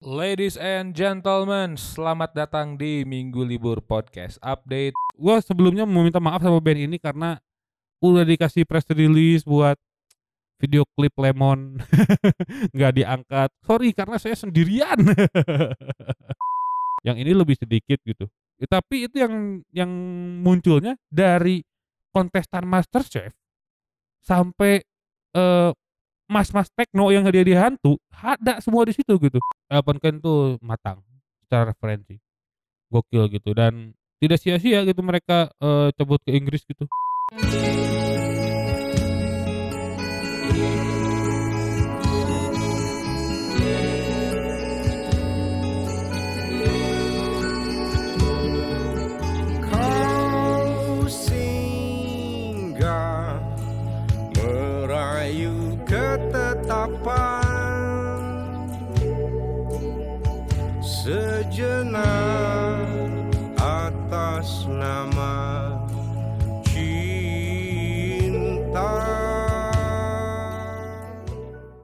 Ladies and gentlemen, selamat datang di Minggu Libur Podcast Update. Gue sebelumnya mau minta maaf sama band ini karena udah dikasih press release buat video klip Lemon nggak diangkat. Sorry karena saya sendirian. yang ini lebih sedikit gitu. Ya, tapi itu yang yang munculnya dari kontestan MasterChef sampai eh, mas-mas tekno yang hadiah hantu ada semua di situ gitu. Elton Ken tuh matang secara referensi. Gokil gitu dan tidak sia-sia gitu mereka eh, cabut ke Inggris gitu.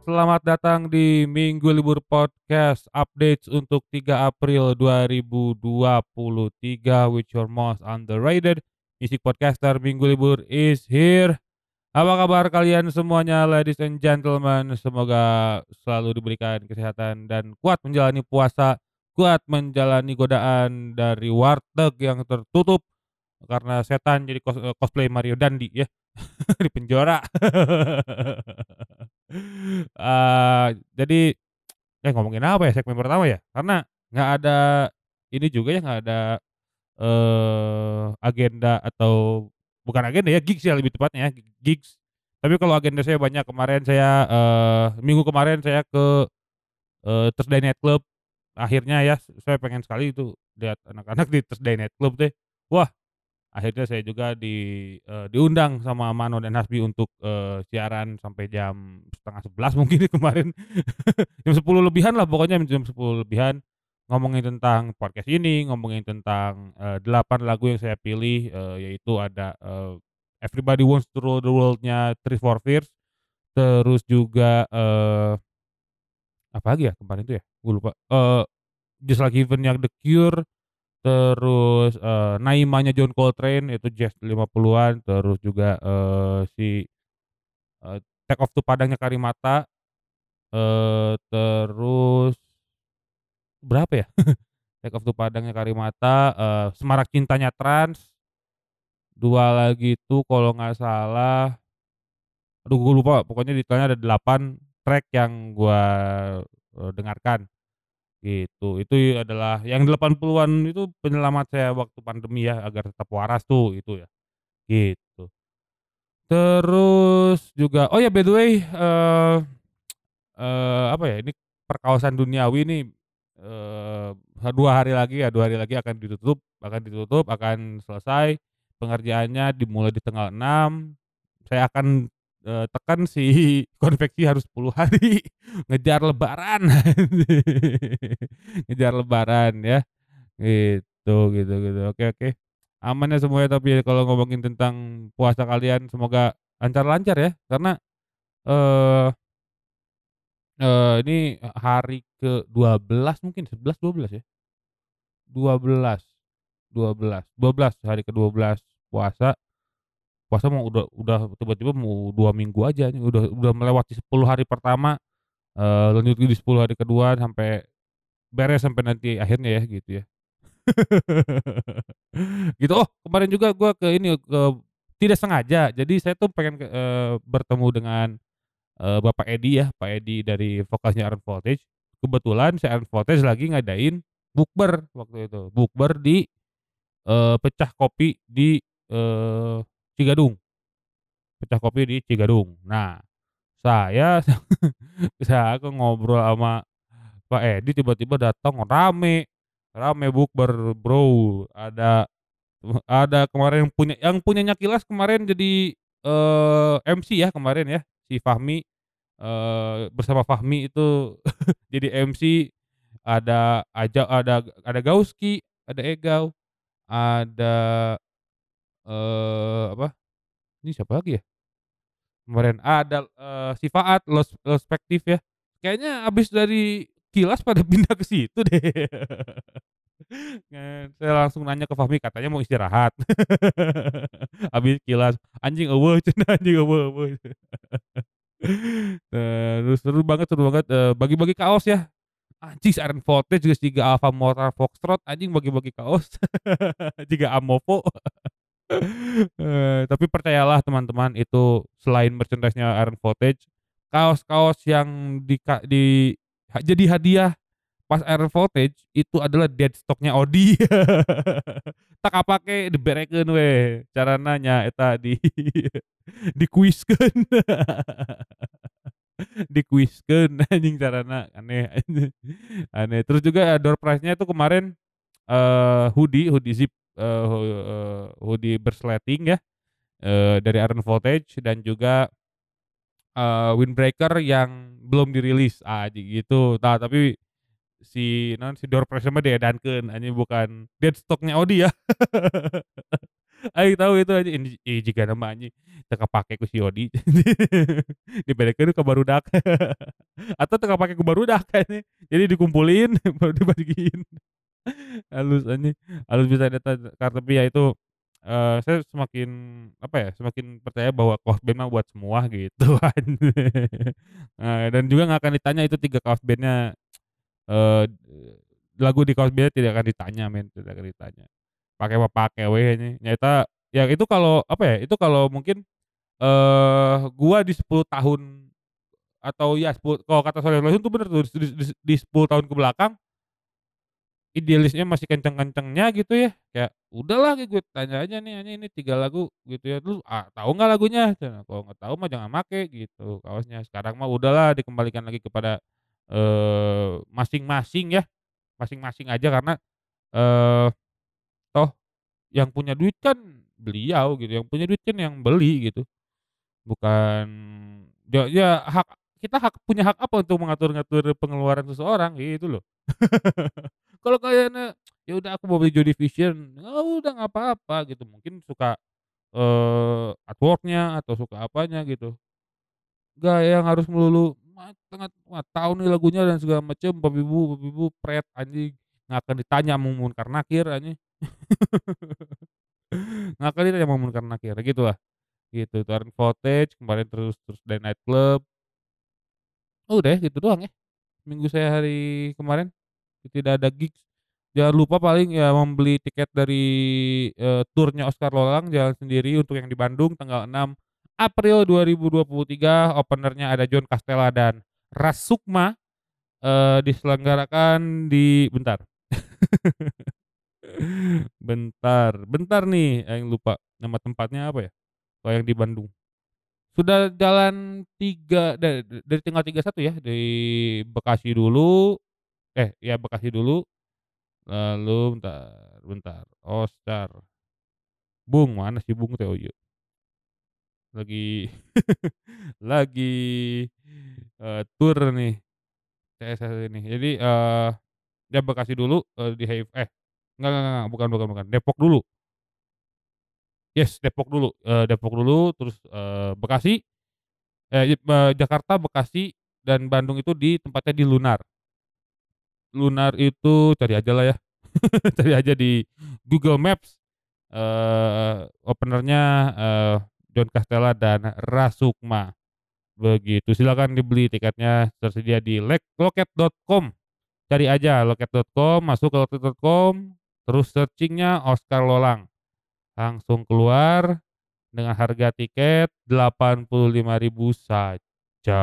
Selamat datang di Minggu Libur Podcast Updates untuk 3 April 2023 with your most underrated Music Podcaster Minggu Libur is here. Apa kabar kalian semuanya ladies and gentlemen? Semoga selalu diberikan kesehatan dan kuat menjalani puasa Kuat menjalani godaan dari warteg yang tertutup Karena setan jadi cos- eh, cosplay Mario Dandi ya Di penjara Eh, jadi eh ngomongin apa ya segmen pertama ya? Karena nggak ada ini juga ya nggak ada eh agenda atau bukan agenda ya gigs ya lebih tepatnya ya, gigs. Tapi kalau agenda saya banyak kemarin saya eh minggu kemarin saya ke eh Thursday Night Club. Akhirnya ya saya pengen sekali itu lihat anak-anak di Thursday Night Club deh. Wah, akhirnya saya juga di eh, diundang sama Mano dan Hasbi untuk eh, siaran sampai jam setengah sebelas mungkin kemarin. Jam 10 lebihan lah pokoknya jam 10 lebihan. Ngomongin tentang podcast ini ngomongin tentang eh, delapan lagu yang saya pilih eh, yaitu ada eh, Everybody Wants to Rule the World-nya Three for Fears. Terus juga eh apa lagi ya kemarin itu ya? Gue lupa. Eh Just Like Heaven yang The Cure terus eh, Naimanya John Coltrane itu jazz 50-an terus juga eh, si eh, Take Off to Padangnya Karimata eh terus berapa ya? Take Off to Padangnya Karimata eh, Semarak Cintanya Trans dua lagi itu kalau nggak salah aduh gue lupa pokoknya detailnya ada 8 track yang gua eh, dengarkan Gitu, itu adalah yang 80-an itu penyelamat saya waktu pandemi ya, agar tetap waras tuh itu ya, gitu. Terus juga oh ya by the way, eee eee, apa ya, ini perkawasan duniawi nih, eee, 2 hari lagi ya, 2 hari lagi akan ditutup akan ditutup, akan selesai pengerjaannya dimulai di tanggal 6, saya akan, eee, tekan si konveksi harus 10 hari, ngejar lebaran. Ngejar lebaran ya, gitu gitu gitu, oke oke. Aman ya semuanya tapi kalau ngomongin tentang puasa kalian semoga lancar-lancar ya, karena, eee eee, ini hari ke-12 mungkin 11, 12 ya? 12, 12, 12 hari ke-12 puasa. Puasa mau udah udah tiba-tiba mau 2 minggu aja udah udah melewati 10 hari pertama, eee, lanjut di 10 hari kedua sampai beres sampai nanti akhirnya ya gitu ya. Gitu, oh kemarin juga gua ke ini, ke tidak sengaja, jadi saya tuh pengen ke eee, bertemu dengan, eee, Bapak Edi ya, Pak Edi dari vokalisnya Iron Voltage. Kebetulan si Iron Voltage lagi ngadain bukber waktu itu, bukber di, eee, Pecah Kopi di, eee, Cigadung. Pecah Kopi di Cigadung. Nah, saya saya aku ngobrol sama Pak Edi tiba-tiba datang rame, rame bukber Bro, ada ada kemarin yang punya yang punyanya Kilas kemarin jadi, eee, MC ya kemarin ya, si Fahmi, eee, bersama Fahmi itu jadi MC, ada Aja ada ada Gauski, ada Egau, ada, eee, apa, ini siapa lagi ya? Kemarin ada, eee, si Faat los Lospektif ya. Kayaknya habis dari sekilas pada pindah ke situ deh. Eee, saya langsung nanya ke Fahmi katanya mau istirahat. Habis kilas, "Anjing eueuh," cenah, "anjing eueuh eueuh." Terus seru banget seru banget, eee, bagi-bagi kaos ya. Anjing Iron Voltage geus jiga Alfa Motor Foxtrot anjing bagi-bagi kaos. Jiga Amovo. Eee, tapi percayalah teman-teman itu selain merchandise-nya Iron Voltage, kaos-kaos yang di ha jadi hadiah pas Iron Voltage itu adalah dead stock-nya Odi. Tak kapake diberekeun we, carana nya eta di dikuiskeun. Dikuiskeun anjing carana aneh aneh. Terus juga door prize-nya itu kemarin, eee, hoodie hoodie zip, eee, hoodie bersleting ya, eee, dari Iron Voltage dan juga, eee, windbreaker yang belum dirilis, ah, gitu. Tah tapi si naon, si door prize-nya mah diedankeun anjing bukan dead stock-nya Odi ya. Aing tahu itu anjing, ini ih jigana mah anjing teu kapake ku si Odi. Diberekeun ka barudak. Atau teu kapake ku barudak anjing, jadi dikumpulin baru dibagiin. Halus anjing, halus pisan eta ka tapi ya itu, eee, saya semakin apa ya, semakin percaya bahwa kaos band mah buat semua gitu. Eee, dan juga nggak akan ditanya itu 3 kaos band-nya, eee, lagu di kaos band-nya tidak akan ditanya men, tidak akan ditanya. Pake mah pake we anjing, nyaeta ya itu kalau apa ya, itu kalau mungkin, eee, gua di 10 tahun atau ya 10 kalau kata Soleh Solihun tuh bener tuh dis dis di 10 tahun ke belakang idealisnya masih kenceng-kencengnya gitu ya, kayak, "Udahlah," gue tanya aja nih, "Anjing ini 3 lagu," gitu ya, "Lu, ah, tahu nggak lagunya?" Cenah, "Kalau nggak tahu mah jangan make," gitu kaosnya. Sekarang mah udahlah dikembalikan lagi kepada, eee, masing-masing ya, masing-masing aja karena, eee, toh yang punya duit kan beliau gitu, yang punya duit kan yang beli gitu. Bukan ya ya hak kita hak punya hak apa untuk mengatur-ngatur pengeluaran seseorang, gitu loh. Kalau kayaknya, ya udah aku mau beli Joy Division, ya udah nggak apa-apa gitu, mungkin suka, eee, artwork-nya atau suka apanya gitu. Nggak yang harus melulu, "Wah tengah wah tahu nih lagunya," dan segala macem, babi bu babi bu, pret anjing, nggak akan ditanya sama Munkar Nakir anjing. Nggak akan ditanya sama Munkar Nakir, gitulah. Gitu, itu Iron Voltage kemarin terus terus The Nightclub. Udah gitu doang ya, minggu saya hari kemarin, tidak ada gigs. Jangan lupa paling ya membeli tiket dari, eee, tur-nya Oskar Lowlang Jalan Sendiri untuk yang di Bandung tanggal 6 April 2023, opener-nya ada John Castella dan Ras Sukma, eee, diselenggarakan di bentar. Bentar bentar nih, aing lupa nama tempatnya apa ya, kalau yang di Bandung. Sudah jalan 3 da dari tanggal 31 ya, dari Bekasi dulu eh, ya Bekasi dulu, lalu bentar bentar, Oscar. Bung, mana si Bung teh, oh ieu. Lagi lagi, eee, tur nih, CSR ini. Jadi, eee, ya Bekasi dulu, eee, di hiv eh, enggak enggak enggak, bukan bukan bukan, Depok dulu. Yes, Depok dulu, eee, Depok dulu, terus, eee, Bekasi, eh, Jakarta, Bekasi, dan Bandung itu di tempatnya di Lunar. Lunar itu cari ajalah ya, cari aja di Google Maps, eee, opener-nya, eee, John Castella dan Ras Sukma, begitu. Silakan dibeli tiketnya, tersedia di loket.com, cari aja loket.com, masuk ke loket.com, terus searching-nya Oskar Lowlang, langsung keluar dengan harga tiket Rp85.000 saja,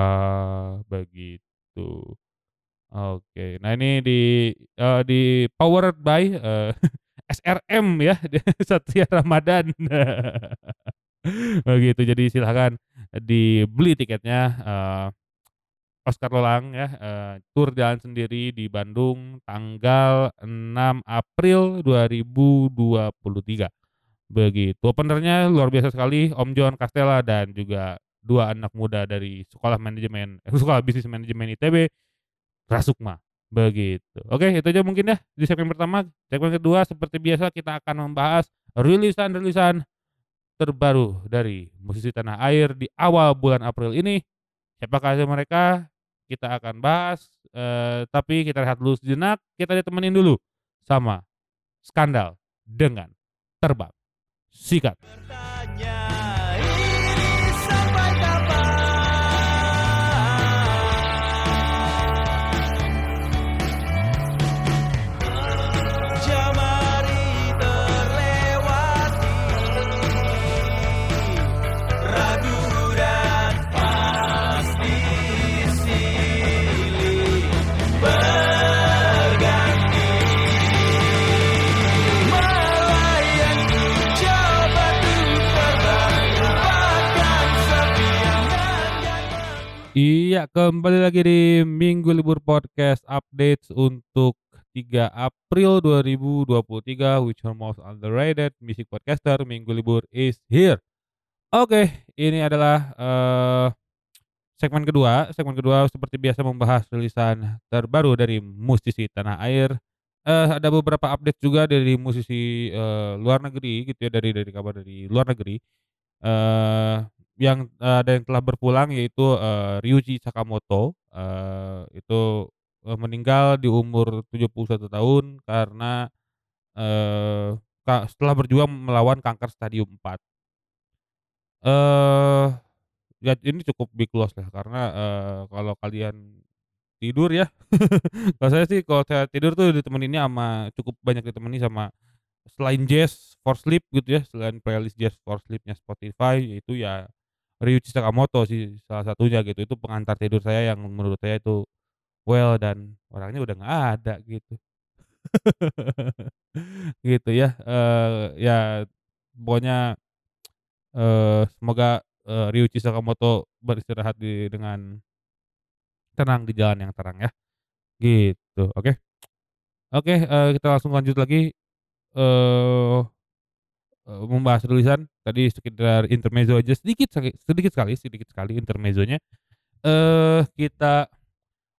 begitu. Oke, nah ini di, eee, di-powered by, eee, SRM ya, Satria Ramadan. Begitu, jadi silahkan dibeli tiketnya, eee, Oskar Lowlang ya, eee, tur Jalan Sendiri di Bandung tanggal 6 April 2023, begitu. Opener-nya luar biasa sekali, Om John Castella dan juga 2 anak muda dari Sekolah Manajemen eh, Sekolah Bisnis Manajemen ITB, Ras Sukma, begitu. Oke, itu aja mungkin ya di segmen pertama. Segmen kedua seperti biasa kita akan membahas rilisan-rilisan terbaru dari musisi tanah air di awal bulan April ini. Siapakah mereka? Kita akan bahas, eee, tapi kita rehat dulu sejenak, kita ditemenin dulu sama Skandal dengan Terbang. Sikat. Bertanya Iya, kembali lagi di Minggu Libur Podcast updates untuk 3 April 2023 which are most underrated music podcaster Minggu Libur is here. Oke, ini adalah eh, segmen kedua. Segmen kedua seperti biasa membahas rilisan terbaru dari musisi tanah air. Eh ada beberapa update juga dari musisi eh, luar negeri gitu ya dari dari kabar dari luar negeri. Eh yang ada yang telah berpulang yaitu eh, Ryuji Sakamoto eh, itu eh, meninggal di umur 71 tahun karena ka- setelah berjuang melawan kanker stadium 4. Eh ya ini cukup big loss lah karena eh, kalau kalian tidur ya. kalau saya sih kalau saya tidur tuh ditemeninnya sama cukup banyak ditemani sama selain jazz for sleep gitu ya, selain playlist jazz for sleepnya Spotify yaitu ya Ryuji Sakamoto sih salah satunya gitu. Itu pengantar tidur saya yang menurut saya itu well dan orangnya udah nggak ada gitu. gitu ya. eh ya pokoknya eh semoga eh, Ryuji Sakamoto beristirahat di dengan tenang di jalan yang terang ya. Gitu, oke. Oke, eh, kita langsung lanjut lagi eh eh, membahas rilisan tadi sekedar intermezzo aja sedikit sedikit sekali sedikit sekali intermezzonya. Eh kita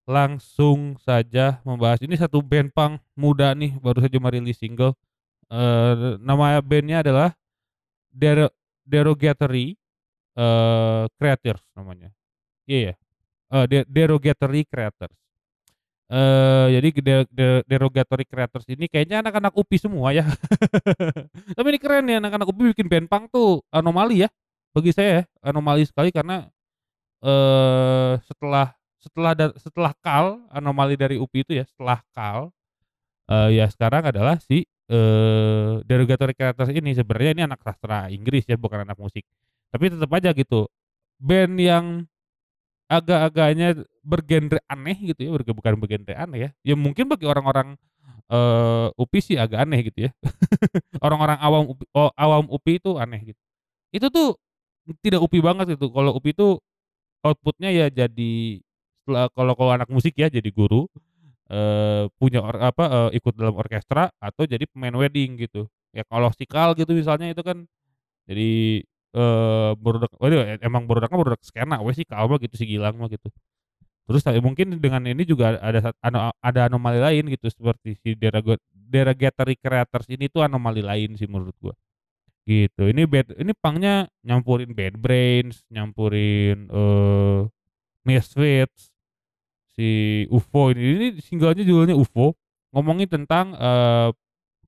langsung saja membahas ini satu band punk muda nih baru saja merilis single. Eh nama bandnya adalah Dero Derogatory eh Creators namanya. Iya ya. Eh De- Derogatory Creators. Eh jadi De- De- Derogatory Creators ini kayaknya anak-anak UPI semua ya. Tapi ini keren ya anak-anak UPI bikin band punk tuh anomali ya. Bagi saya ya, anomali sekali karena eh setelah setelah setelah Kal anomali dari UPI itu ya, setelah Kal eh ya sekarang adalah si eh Derogatory Creators ini sebenarnya ini anak sastra Inggris ya, bukan anak musik. Tapi tetap aja gitu. Band yang agak-agaknya bergenre aneh gitu ya, berge- bukan bergenre aneh ya. Ya mungkin bagi orang-orang eh UPI sih agak aneh gitu ya. Orang-orang awam UPI, oh, awam UPI itu aneh gitu. Itu tuh tidak UPI banget gitu. Kalau UPI itu outputnya ya jadi kalau kalau anak musik ya jadi guru eh punya or, apa eh, ikut dalam orkestra atau jadi pemain wedding gitu. Ya kalau sikal gitu misalnya itu kan jadi eh waduh emang barudak skena we sih mah gitu si Gilang mah gitu. Terus tapi mungkin dengan ini juga ada ada anomali lain gitu seperti si derogatory creators ini tuh anomali lain sih menurut gua. Gitu. Ini bad ini punknya nyampurin Bad Brains, nyampurin eh Misfits, si UFO ini, ini singlenya judulnya UFO ngomongin tentang eh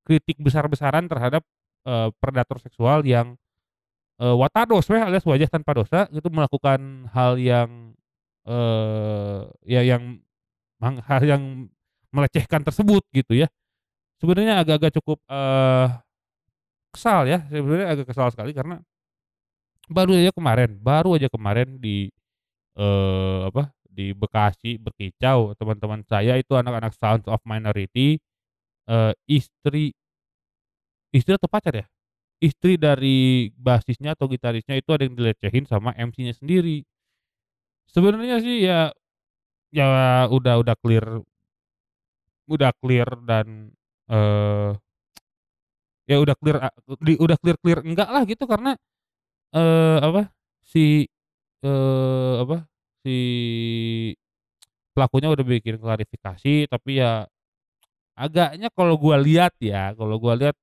kritik besar-besaran terhadap eh, predator seksual yang eh, watados weh alias wajah tanpa dosa itu melakukan hal yang eh ya yang hal yang melecehkan tersebut gitu ya. Sebenarnya agak-agak cukup eh kesal ya, sebenarnya agak kesal sekali karena baru aja kemarin, baru aja kemarin di eh apa di Bekasi berkicau teman-teman saya itu anak-anak Sounds of Minority eh istri istri atau pacar ya? Istri dari basisnya atau gitarisnya itu ada yang dilecehin sama MC-nya sendiri. Sebenarnya sih ya ya udah udah clear udah clear dan eh ya udah clear a di udah clear-clear enggak lah gitu karena eh apa si eee, apa si pelakunya udah bikin klarifikasi tapi ya agaknya kalau gua lihat ya, kalau gua lihat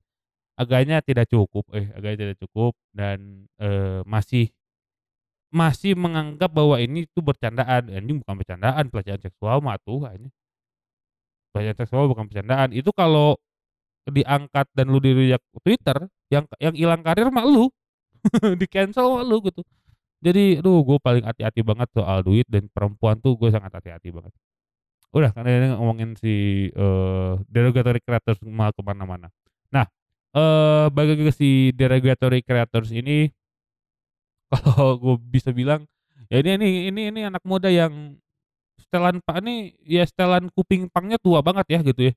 agaknya tidak cukup eh, agaknya tidak cukup dan, eee, masih masih menganggap bahwa ini tuh bercandaan, anjing bukan bercandaan pelecehan seksual mah atuh anjing. Pelecehan seksual bukan bercandaan, itu kalau diangkat dan lu di-react Twitter, yang yang ilang karir mah elu, di-cancel mah elu gitu. Jadi aduh gue paling hati-hati banget soal duit dan perempuan tuh gue sangat hati-hati banget. Udah karena ini ngomongin si, eee, derogatory creators malah ke balik lagi ke si derogatory creators ini kalau gue bisa bilang, ya ini ini ini ini anak muda yang setelan pa ini ya setelan kuping pangnya tua banget ya gitu ya.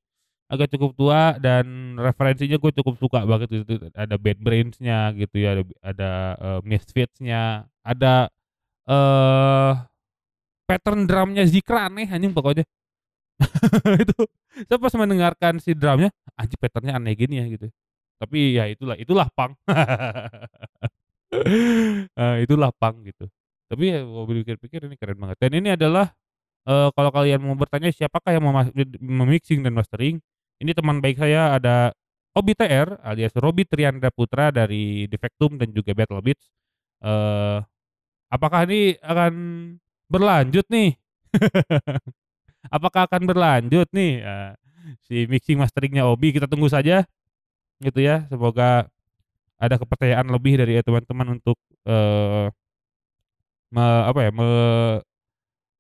Agak cukup tua dan referensinya gue cukup suka banget gitu, ada Bad Brains-nya gitu ya, ada ada, eee, Misfits-nya, ada, eee, pattern drumnya Zikra aneh anjing pokoknya. Itu saya pas mendengarkan si drumnya, anjing pattern-nya aneh gini ya gitu. Tapi ya itulah itulah punk. Eee, itulah punk gitu. Tapi ya kalau dipikir-pikir ini keren banget dan ini adalah, eee, kalau kalian mau bertanya siapakah yang me-mixing dan mastering, ini teman baik saya ada Obi TR alias Robby Triandra Putra dari Defectum dan juga Battle Beats. Eee, apakah ini akan berlanjut nih? Apakah akan berlanjut nih, eee, si mixing mastering-nya Obi kita tunggu saja, gitu ya. Semoga ada kepercayaan lebih dari teman-teman untuk, eee me apa ya, me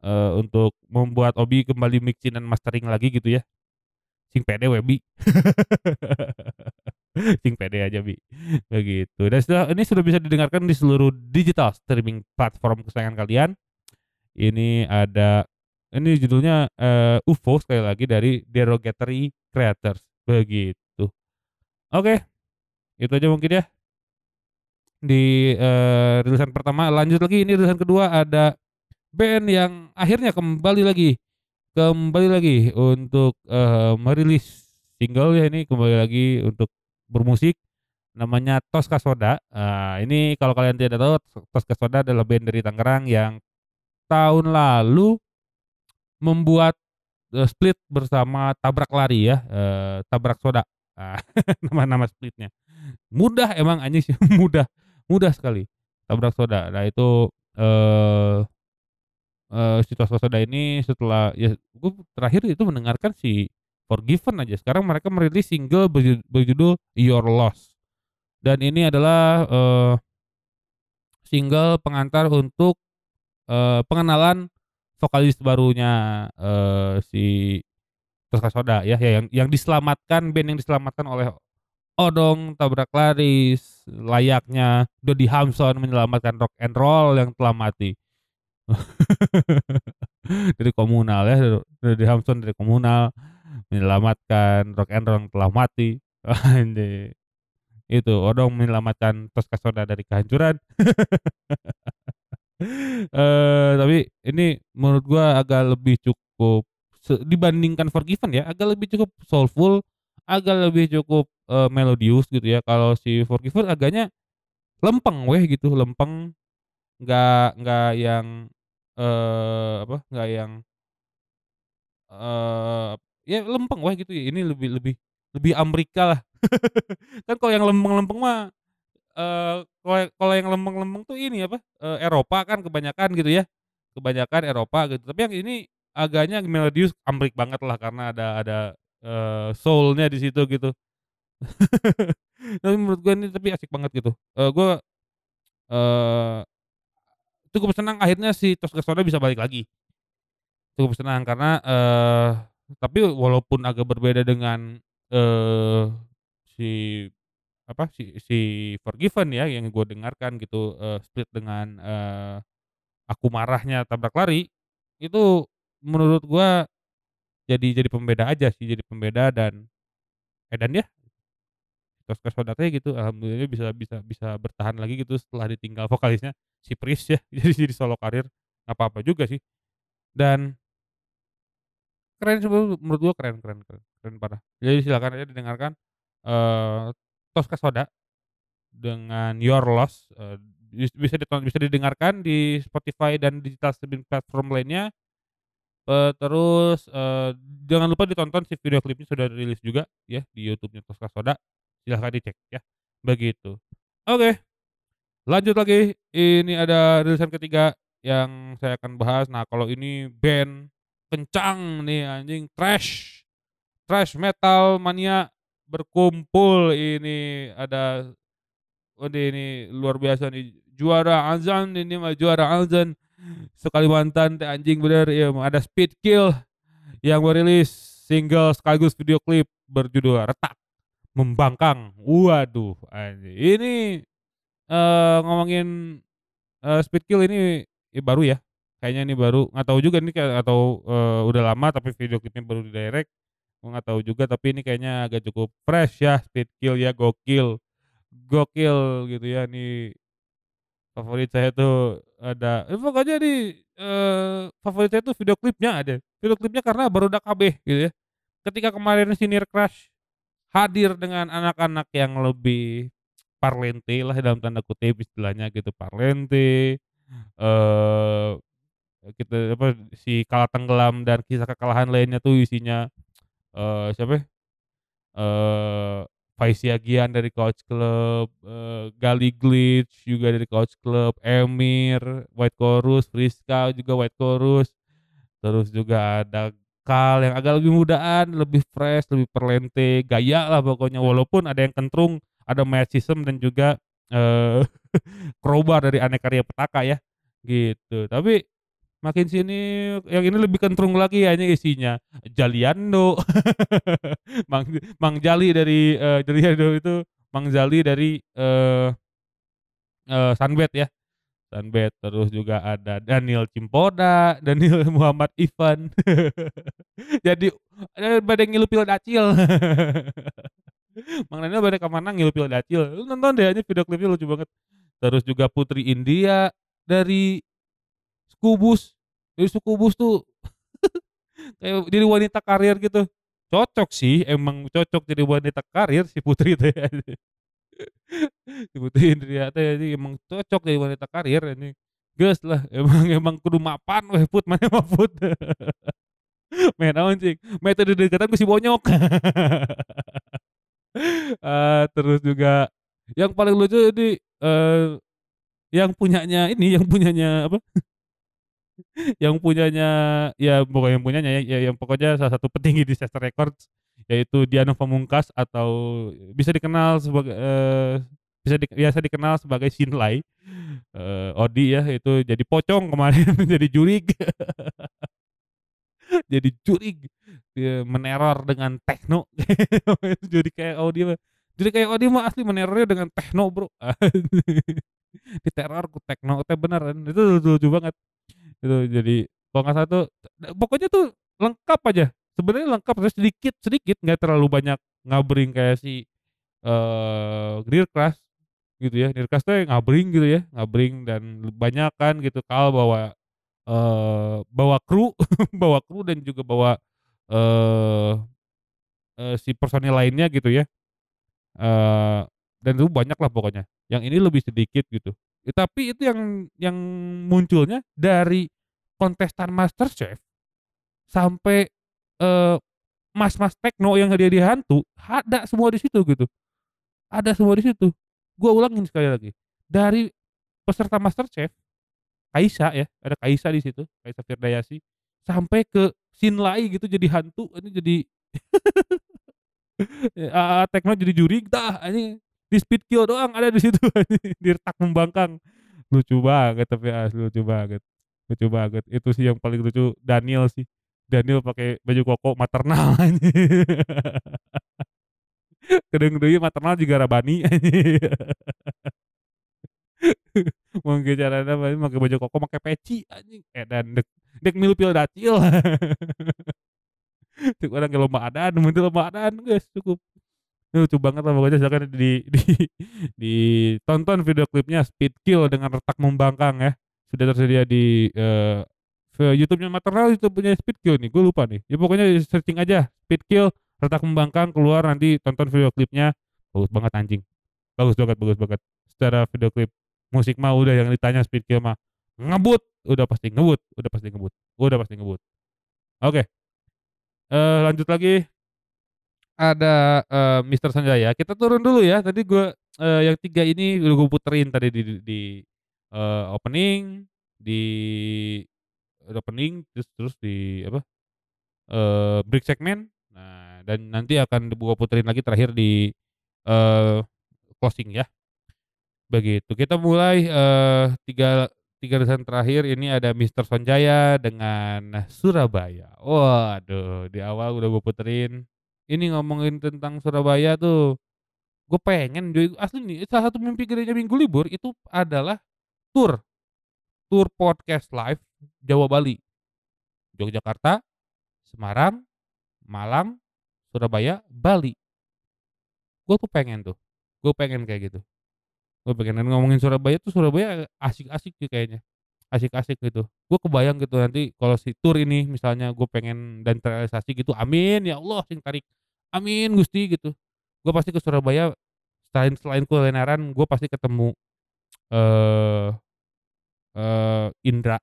eee, untuk membuat Obi kembali mixing dan mastering lagi gitu ya. Sing pede we Bi. Sing pede aja Bi, begitu. Dan sudah ini sudah bisa didengarkan di seluruh digital streaming platform kesayangan kalian. Ini ada ini judulnya, eee, UFO sekali lagi dari Derogatory Creators, begitu. Oke, itu aja mungkin ya. Di, eee, rilisan pertama lanjut lagi ini rilisan kedua ada band yang akhirnya kembali lagi kembali lagi untuk, eee, merilis single ya ini kembali lagi untuk bermusik, namanya Tosca Soda. Eee, ini kalau kalian tidak tahu Tosca Soda adalah band dari Tangerang yang tahun lalu membuat, eee, split bersama Tabrak Lari ya, eee, Tabrak Soda. Ah, nama-nama splitnya. Mudah emang anjing sih mudah, mudah sekali. Tabrak Soda. Nah itu, eee eee, si Tosca Soda ini setelah ya gue terakhir itu mendengarkan si Forgiven aja, sekarang mereka merilis single berju berjudul Your Loss. Dan ini adalah, eee, single pengantar untuk, eee, pengenalan vokalis barunya, eee, si Tosca Soda ya, ya yang yang diselamatkan band yang diselamatkan oleh Odong Tabrak Lari, layaknya Doddy Hamson menyelamatkan rock and roll yang telah mati. Dari Komunal ya, Doddy Hamson dari Komunal menyelamatkan rock and roll yang telah mati. Itu Odong menyelamatkan Tosca Soda dari kehancuran. Eee, tapi ini menurut gua agak lebih cukup dibandingkan Forgiven ya, agak lebih cukup soulful, agak lebih cukup, eee, melodius gitu ya. Kalau si Forgiven agaknya lempeng weh gitu, lempeng, nggak nggak yang, eee, apa, nggak yang eee, ya lempeng weh gitu ya, ini lebih lebih lebih Amerika lah. Kan kalau yang lempeng-lempeng mah, kalau kalau yang lempeng-lempeng tuh ini apa, eee, Eropa kan kebanyakan gitu ya, kebanyakan Eropa gitu. Tapi yang ini agaknya melodius Amrik banget lah karena ada ada, eee, soul-nya di situ gitu. Tapi menurut gua ini tapi asik banget gitu, eee, gua, eee, cukup senang akhirnya si Tosca bisa balik lagi. Cukup senang karena, eee, tapi walaupun agak berbeda dengan, eee, si apa, si si Forgiven ya yang gua dengarkan gitu, eee, split dengan, eee, Aku Marahnya Tabrak Lari, itu menurut gua jadi jadi pembeda aja sih, jadi pembeda dan edan ya. Tosca Soda teh gitu alhamdulillah bisa bisa bisa bertahan lagi gitu setelah ditinggal vokalisnya si Priest ya, jadi jadi solo karir, nggak apa-apa juga sih. Dan keren sih menurut gua keren keren keren keren parah. Jadi silakan aja didengarkan, eee, Tosca Soda dengan Your Loss, bis bisa bisa didengarkan di Spotify dan digital streaming platform lainnya. Eee, terus, eee, jangan lupa ditonton si video klipnya sudah rilis juga ya di YouTube-nya Tosca Soda, silahkan dicek ya, begitu. Oke. Lanjut lagi, ini ada rilisan ketiga yang saya akan bahas. Nah, kalau ini band kencang nih anjing, thrash. Thrash metal mania berkumpul ini ada Waduh ini luar biasa nih, juara azan ini mah juara azan. Sekalimantan teh anjing bener ya ada Speed Kill yang merilis single sekaligus video klip berjudul Retak Membangkang. Waduh anjing. Ini eh ngomongin eh, Speed Kill ini ya baru ya. Kayaknya ini baru, nggak tahu juga ini kayak atau eh, udah lama tapi video klipnya baru di direct. Nggak tahu juga tapi ini kayaknya agak cukup fresh ya Speed Kill ya gokil. Gokil gitu ya nih favorit saya tuh ada eh, pokoknya di eee, favorit saya tuh video klipnya ada. Video klipnya karena barudak kabeh gitu ya. Ketika kemarin si Near Crush hadir dengan anak-anak yang lebih parlente lah dalam tanda kutip istilahnya gitu, parlente, eee, kita apa, si Kala Tenggelam dan kisah kekalahan lainnya tuh isinya, eee, siapa ya, Yagian dari Couch Club, eee, Gali Glitch juga dari Couch Club, Emir, White Chorus, Friska juga White Chorus, terus juga ada Kal yang agak lebih mudaan, lebih fresh, lebih perlente, gaya lah pokoknya walaupun ada yang kentrung, ada Marxism dan juga, eee, crowbar dari Aneka Ria Petaka ya, gitu. Tapi makin sini yang ini lebih kentrung lagi hanya isinya Jaliando, Mang Mang Jali dari, eee, Jaliando itu Mang Jali dari, eee eee, Sunbed ya, Sunbed, terus juga ada Daniel Cimpoda, Daniel Muhammad Ivan. Jadi, bade ngilupil dacil. Mang Daniel bade ka mana ngilupil dacil, lu nonton deh anjing video klipnya lucu banget. Terus juga Putri India dari Skubus, dari Skubus tuh kayak jadi wanita karir gitu. Cocok sih, emang cocok jadi wanita karir si Putri teh Si Putri India teh jadi emang cocok jadi wanita karir ini. Geus lah, emang emang kudu mapan weh Put, maneh mah Put. Meh naon cing, meh teu dedeketan ku si Bonyok. Eee, terus juga yang paling lucu ini, eee, yang punyanya ini, yang punyanya apa, yang punyanya ya bukan yang punyanya ya, ya yang pokoknya salah satu petinggi di Chester Records, yaitu Diano Pamungkas atau bisa dikenal sebagai, eee, bisa di biasa dikenal sebagai Shinlay, eee, Odi ya itu jadi pocong kemarin jadi jurig. Jadi jurig, dia meneror dengan techno, jadi kayak Odi mah jadi kayak Odi mah asli menerornya dengan techno Bro, diteror ku techno teh beneran, itu lucu-lucu banget. Itu jadi kalau nggak salah tuh pokoknya tuh lengkap aja, sebenarnya lengkap terus sedikit sedikit nggak terlalu banyak ngabring kayak si, Near Crush gitu ya, Near Crush teh ngabring gitu ya, ngabring dan banyak kan gitu Kal bawa, eee, bawa kru bawa kru dan juga bawa, eee eee, si personil lainnya gitu ya. Eee, dan itu banyak lah pokoknya, yang ini lebih sedikit gitu. Ya tapi itu yang yang munculnya dari kontestan MasterChef sampai, eee, mas-mas tekno yang hadiah-hadiah hantu, ada semua di situ gitu. Ada semua di situ. Gua ulangin sekali lagi, dari peserta MasterChef, Kaisa ya, ada Kaisa di situ, Kaisa Firdayati, sampai ke Shinlay gitu jadi hantu, ini jadi AA Tekno jadi jurig dah anjing, di Speed Kill doang ada di situ di Retak Membangkang. Lucu banget tapi asli lucu banget lucu banget. Itu sih yang paling lucu Daniel sih, Daniel pakai baju koko maternal. Kedeung deui maternal jiga Rabani carana mah make baju koko make peci anjing, edan dek dek milupil dacil. Cek urang ge lomba adan, mun teu lomba adan geus cukup. Lucu banget lah pokoknya silakan di di ditonton video klipnya Speed Kill dengan Retak Membangkang ya. Sudah tersedia di, ve YouTube-nya Maternal, YouTube-nya Speed Kill nih, gua lupa nih. Ya pokoknya searching aja Speed Kill Retak Membangkang keluar nanti tonton video klipnya, bagus banget anjing. Bagus banget bagus banget. Secara video klip, musik mah udah yang ditanya Speed Kill mah ngebut, udah pasti ngebut udah pasti ngebut udah pasti ngebut. Oke. Eee, lanjut lagi. Ada, eee, Mister Sanjaya, kita turun dulu ya, tadi gua eee, yang 3 ini gue puterin tadi di di di, eee, opening, di opening terus terus di apa, eee, break segmen, nah dan nanti akan gua puterin lagi terakhir di, eee, closing ya. Begitu, kita mulai, eee, tiga tiga lisan terakhir ini ada Mister Sonjaya dengan Surabaya. Waduh, di awal udah gue puterin, ini ngomongin tentang Surabaya tuh, gue pengen cuy, asli nih salah satu mimpi gedenya Minggu Libur itu adalah tur, tur podcast live Jawa Bali. Yogyakarta, Semarang, Malang, Surabaya, Bali. Gue tuh pengen tuh, gue pengen kayak gitu. Gue pengen ngomongin Surabaya tuh Surabaya asik-asik sih kayaknya, asik-asik gitu. Gue kebayang gitu nanti kalau si tur ini misalnya gue pengen dan terrealisasi gitu, amin ya Allah sing tarik, amin Gusti gitu. Gue pasti ke Surabaya selain selain kulineran gue pasti ketemu, eee eee, Indra,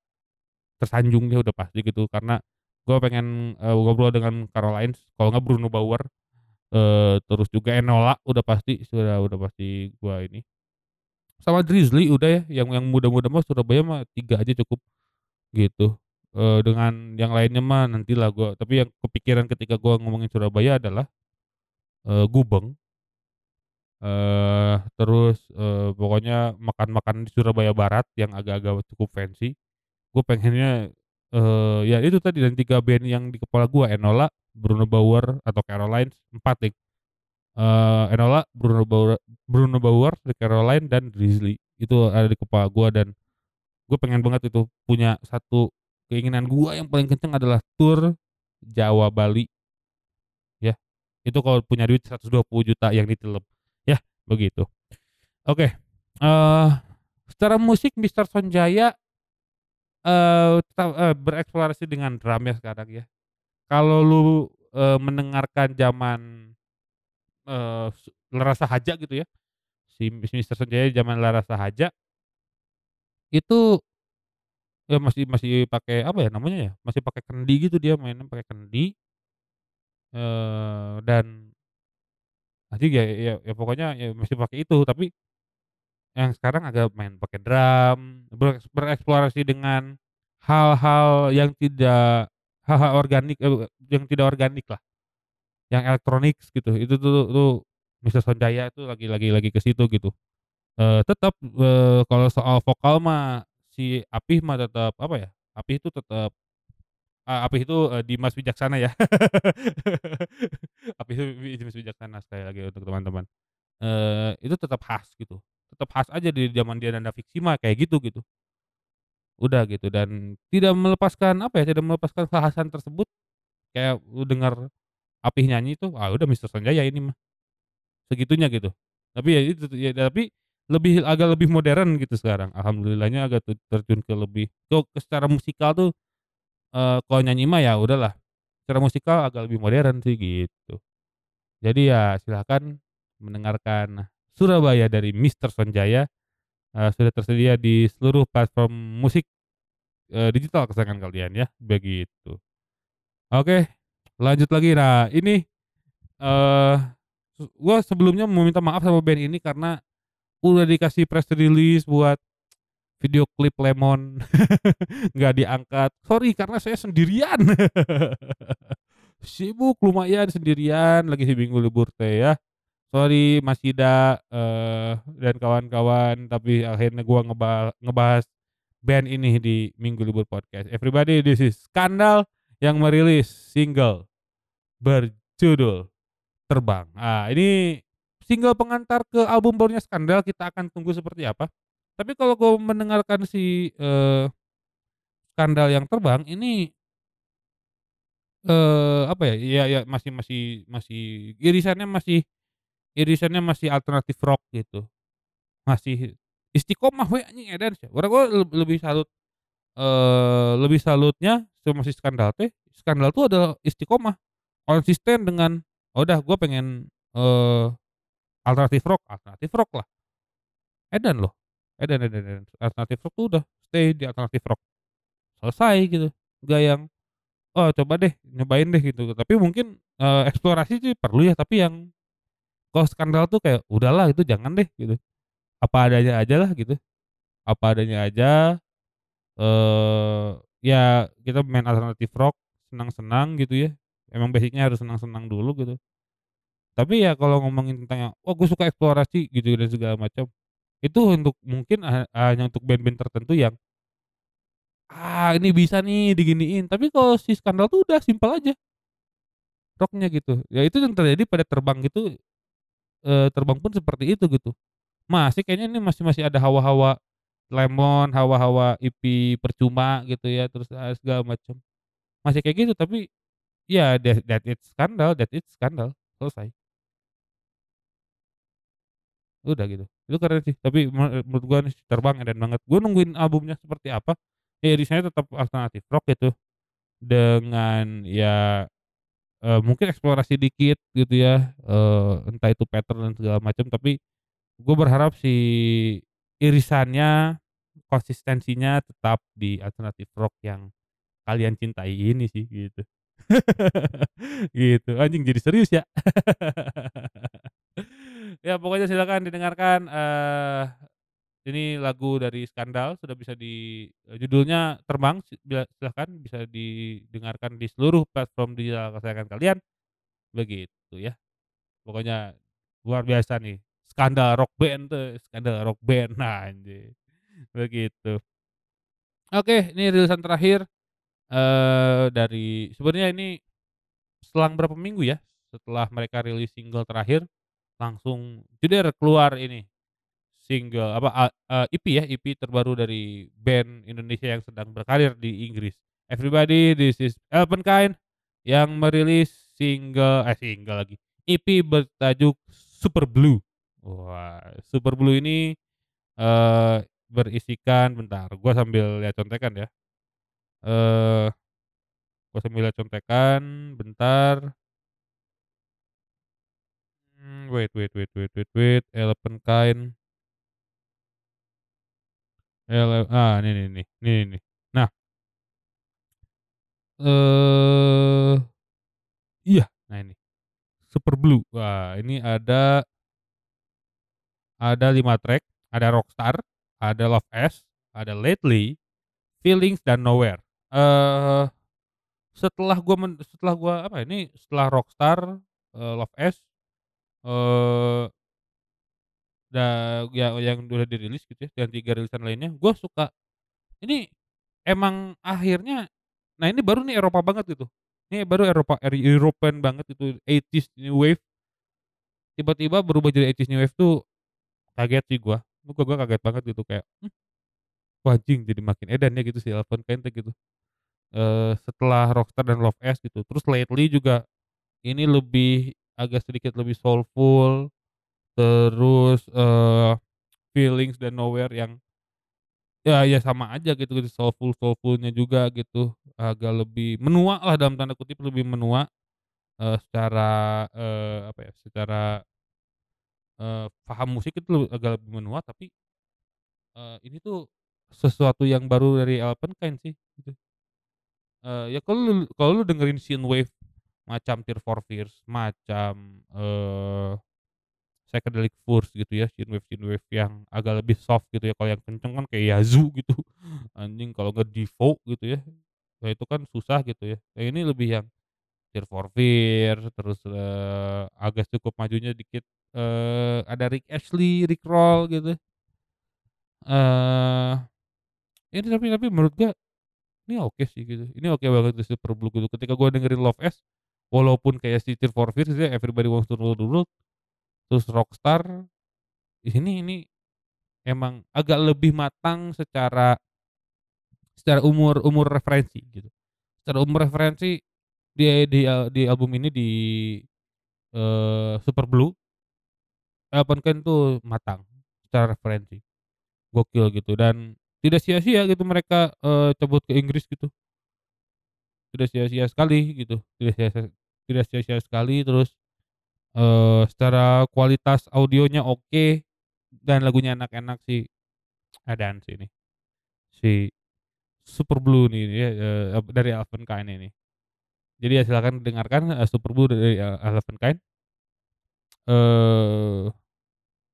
tersanjungnya udah pasti gitu karena gue pengen, eee, ngobrol dengan Carolines kalau enggak Bruno Bauer, eee, terus juga Enola udah pasti sudah udah pasti gua ini. Sama Drizzly udah ya, yang yang muda-muda mah Surabaya mah 3 aja cukup, gitu. Eee, dengan yang lainnya mah nantilah gua tapi yang kepikiran ketika gua ngomongin Surabaya adalah, eee, Gubeng. Eee, terus, eee, pokoknya makan-makan di Surabaya Barat yang agak-agak cukup fancy. Gue pengennya, eee, ya itu tadi dan 3 band yang di kepala gua Enola, Bruno Bauer atau Carolines 4 deh. Eee, Enola, Bruno Bauer Bruno Bauer, The Caroline, dan Drizzly. Itu ada di kepala gua dan gue pengen banget itu punya satu keinginan gua yang paling kenceng adalah tur Jawa Bali. Ya, itu kalau punya duit 120 juta yang ditelep, yah begitu. Oke, eee, secara musik Mister Sonjaya, ta eee, bereksplorasi dengan drum ya sekarang ya. Kalau lu, eee, mendengarkan zaman, eee, su Lara Sahaja gitu ya, si Mister Sonjaya zaman Lara Sahaja itu ya masih masih pakai apa ya namanya ya, masih pakai kendi gitu dia mainnya pakai kendi. Eee, dan nanti ya ya ya pokoknya ya masih pakai itu, tapi yang sekarang agak main pakai drum, bereks bereksplorasi dengan hal-hal yang tidak hal-hal organik, eee, yang tidak organik lah, yang elektroniks gitu, itu tuh tuh Mister Sonjaya tuh lagi lagi lagi ke situ gitu. Eee, tetep, eee, kalau soal vokal mah si Apih mah tetep apa ya, Apih itu tetep eee, Apih itu, eee, Dimas Wijaksana ya. Apih itu wi Dimas Wijaksana sekali lagi untuk teman-teman. Eee, itu tetap khas gitu, tetep khas aja di zaman dia Nanda Fiksi mah kayak gitu gitu. Udah gitu dan tidak melepaskan apa ya, tidak melepaskan kekhasan tersebut, kayak lu denger Apih nyanyi tuh, ah udah Mister Sonjaya ini mah. Segitunya gitu. Tapi ya itu ya tapi lebih agak lebih modern gitu sekarang, alhamdulillahnya agak te terjun ke lebih ke secara musikal tuh, eee, kalau nyanyi mah ya udahlah, secara musikal agak lebih modern sih gitu. Jadi ya silakan mendengarkan Surabaya dari Mister Sonjaya, eee, sudah tersedia di seluruh platform musik, eee, digital kesayangan kalian ya, begitu. Oke, lanjut lagi. Nah ini, eee, su gua sebelumnya mau minta maaf sama band ini karena udah dikasih press release buat video klip Lemon nggak diangkat, sorry karena saya sendirian. Sibuk lumayan sendirian lagi di minggu libur teh ya. Sorry Mas Ida, eee, dan kawan-kawan tapi akhirnya gua ngeba ngebahas band ini di minggu libur podcast. Everybody this is Skandal yang merilis single berjudul Terbang. Ah ini single pengantar ke album barunya Skandal, kita akan tunggu seperti apa. Tapi kalau gua mendengarkan si, eee, Skandal yang Terbang ini eee, apa ya, ya ya masih masih masih irisannya masih irisannya masih alternatif rock gitu, masih istiqomah we anjing edan sia, urang mah leb lebih salut, eee, lebih salutnya sama si Skandal teh, Skandal tuh adalah istiqomah, konsisten dengan, "Oh udah gua pengen, eee, alternatif rock, alternatif rock lah." Edan loh, edan edan edan, alternatif rock tuh udah stay di alternatif rock, selesai gitu, nggak yang, "Oh coba deh, nyobain deh," gitu. Tapi mungkin, eee, eksplorasi sih perlu ya, tapi yang Kalau skandal tuh kayak udahlah itu jangan deh gitu. Apa adanya ajalah gitu. Apa adanya aja, eee, ya kita main alternatif rock, senang-senang gitu ya. Emang basic-nya harus senang-senang dulu gitu. Tapi ya kalau ngomongin tentang "Oh gue suka eksplorasi," gitu dan segala macam, itu untuk mungkin ha hanya untuk band-band tertentu yang, "Ah ini bisa nih diginiin." Tapi kalau si skandal tuh udah simpel aja. Rock-nya gitu. Ya itu yang terjadi pada Terbang gitu, eee, Terbang pun seperti itu gitu. Masih kayaknya ini masih masih ada hawa-hawa Lemon, hawa-hawa EP percuma gitu ya, terus, eee, segala macam. Masih kayak gitu tapi ya that that it's skandal that it's skandal, selesai. Udah gitu. Itu keren sih, tapi me menurut gua nih Terbang edan banget. Gua nungguin albumnya seperti apa, ya irisannya tetap alternatif rock gitu. Dengan ya, eee, mungkin eksplorasi dikit gitu ya, eee, entah itu pattern dan segala macam, tapi gua berharap si irisannya, konsistensinya tetap di alternatif rock yang kalian cintai ini sih, gitu. Gitu, anjing jadi serius ya. Ya pokoknya silakan didengarkan, eee, ini lagu dari Skandal sudah bisa di eee, judulnya Terbang, silahkan bisa didengarkan di seluruh platform digital kesayangan kalian, begitu ya. Pokoknya luar biasa nih, skandal rock band tuh, skandal rock band, nah anjing, begitu. Oke, ini rilisan terakhir, eee, dari sebenarnya ini selang berapa minggu ya, setelah mereka rilis single terakhir, langsung jeder keluar ini, single apa, eee, EP ya, EP terbaru dari band Indonesia yang sedang berkarir di Inggris. Everybody this is Elvenkind yang merilis single eh single lagi, EP bertajuk Super Blue. Wah, Super Blue ini, eee, berisikan bentar gua sambil lihat contekan ya. Eee, gua sambil lihat contekan, bentar. Mmm, wait wait wait wait wait wait, Elvenkind. Ele ah, ini nih nih, nih nih. Nah eee, iya, nah ini, Super Blue. Wah, ini ada ada 5 track, ada Rockstar, ada Love S, ada Lately, Feelings, dan Nowhere. Eee, setelah gua men setelah gua apa ini setelah Rockstar, eee, Love S, eee da ya yang udah dirilis gitu ya, dan 3 rilisan lainnya, gua suka. Ini emang akhirnya nah ini baru nih Eropa banget gitu. Ini baru Eropa European banget gitu, 80s new wave. Tiba-tiba berubah jadi 80s new wave tuh kaget sih gua. Gua gua kaget banget gitu kayak, "Mmm, wah anjing jadi makin edan ya," gitu si Elvenkind teh gitu. Eee, setelah Rockstar dan Love S gitu. Terus Lately juga ini lebih agak sedikit lebih soulful, terus, eee, Feelings dan Nowhere yang ya ya sama aja gitu gitu, soulful-soulful-nya juga gitu, agak lebih "menua" lah dalam tanda kutip, lebih menua, eee, secara, eee, apa ya, secara eee, paham musik itu agak lebih menua tapi eee, ini tuh sesuatu yang baru dari Elvenkind sih, gitu. Eee, ya kalau lu kalau lu dengerin synthwave macam Tears for Fears, macam, eee, Psychedelic Furs gitu ya, synthwave-synthwave yang agak lebih soft gitu ya, kalau yang kenceng kan kayak Yazoo gitu, anjing kalau enggak Devo gitu ya, nah itu kan susah gitu ya. Nah ini lebih yang Tears for Fears, terus, eee, agak cukup majunya dikit, eee, ada Rick Astley, Rick Roll gitu. Eee, ini tapi tapi menurut gua, ini oke sih gitu, ini oke banget di Super Blue gitu. Ketika gua dengerin Love S, walaupun kayak si Tears for Fears ya, Everybody Wants to Rule the World, terus Rockstar, ini ini emang agak lebih matang secara secara umur umur referensi gitu. Secara umur referensi di di di album ini di, eee, Super Blue Elvenkind tuh matang secara referensi, gokil gitu dan tidak sia-sia gitu mereka, eee, cabut ke Inggris gitu. Tidak sia-sia sekali gitu, tidak sia-sia tidak sia-sia sekali, terus, eee, secara kualitas audionya oke, dan lagunya enak-enak sih, edan sih ini. Si Super Blue nih ya, ep dari Elvenkind ini. Jadi ya silakan dengarkan, eee, Super Blue dari, eee, Elvenkind. eee,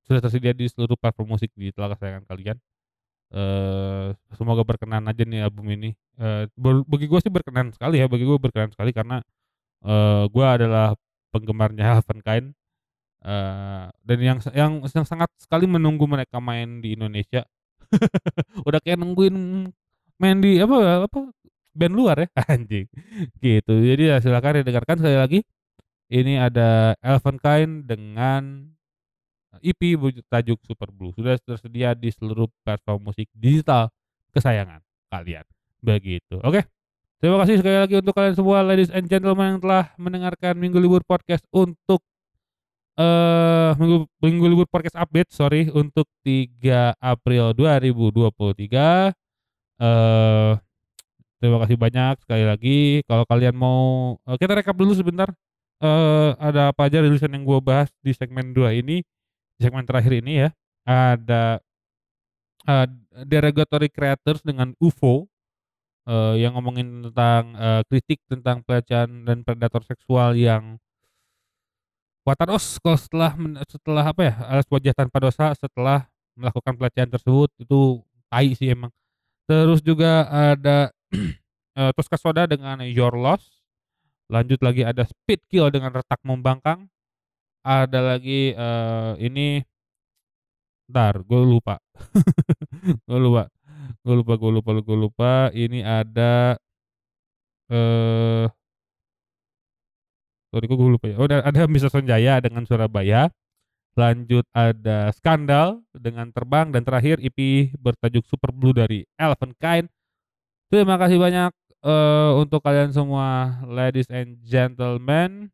sudah tersedia di seluruh platform musik di telah kesayangan kalian. Eee, semoga berkenan aja nih album ini, ber bagi gue sih berkenan sekali ya, bagi gue berkenan sekali karena, eee, gue adalah penggemarnya Elvenkind, eee, dan yang yang yang sangat sekali menunggu mereka main di Indonesia. Udah kayak nungguin main di apa apa, band luar ya, anjing, gitu. Jadi ya silakan didengarkan sekali lagi, ini ada Elvenkind dengan EP bertajuk Super Blue, sudah tersedia di seluruh platform musik digital kesayangan kalian, begitu. Oke, terima kasih sekali lagi untuk kalian semua ladies and gentlemen yang telah mendengarkan Minggu Libur Podcast untuk, eee, Minggu Minggu Libur Podcast update, sorry, untuk 3 April 2023. Eee, terima kasih banyak sekali lagi, kalau kalian mau eee, kita rekap dulu sebentar, eee, ada apa aja rilisan yang gua bahas di segmen 2 ini, segmen terakhir ini ya. Ada, eee, Derogatory Creators dengan UFO, eee, yang ngomongin tentang, eee, kritik tentang pelecehan dan predator seksual yang Wataros kalau setelah setelah apa ya, sebuah kejahatan tanpa dosa setelah melakukan pelecehan tersebut, itu tai sih emang. Terus juga ada, eee, Tosca Soda dengan Your Loss, lanjut lagi ada Speed Kill dengan Retak Membangkang, ada lagi, eee, ini entar gue lupa, gue lupa. Gue lupa gue lupa gue lupa, ini ada eee sorry kok gue lupa ya, oh ada ada Mr. Sonjaya dengan Surabaya, lanjut ada Skandal dengan Terbang, dan terakhir EP bertajuk Super Blue dari Elvenkind. Terima kasih banyak, eee, untuk kalian semua ladies and gentlemen,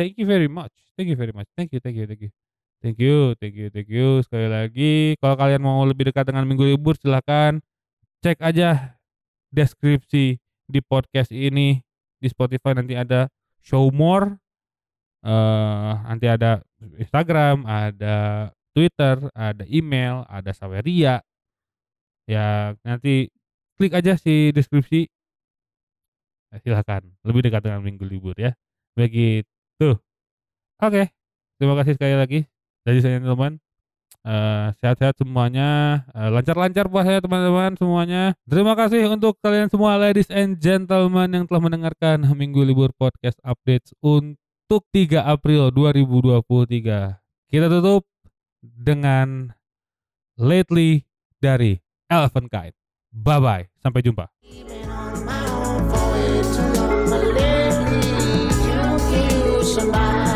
thank you very much thank you very much, thank you thank you thank you. Thank you thank you thank you sekali lagi, kalau kalian mau lebih dekat dengan Minggu Libur silahkan cek aja deskripsi di podcast ini, di Spotify nanti ada show more, eee, nanti ada Instagram, ada Twitter, ada email, ada Saweria. Ya nanti klik aja si deskripsi. Silahkan, lebih dekat dengan Minggu Libur ya, begitu. Oke, terima kasih sekali lagi ladies and gentlemen, eee, sehat-sehat semuanya, eee, lancar-lancar puasanya teman-teman semuanya. Terima kasih untuk kalian semua ladies and gentlemen yang telah mendengarkan Minggu Libur Podcast update untuk 3 April 2023. Kita tutup dengan Lately dari Elvenkind. Bye-bye, sampai jumpa. 什么？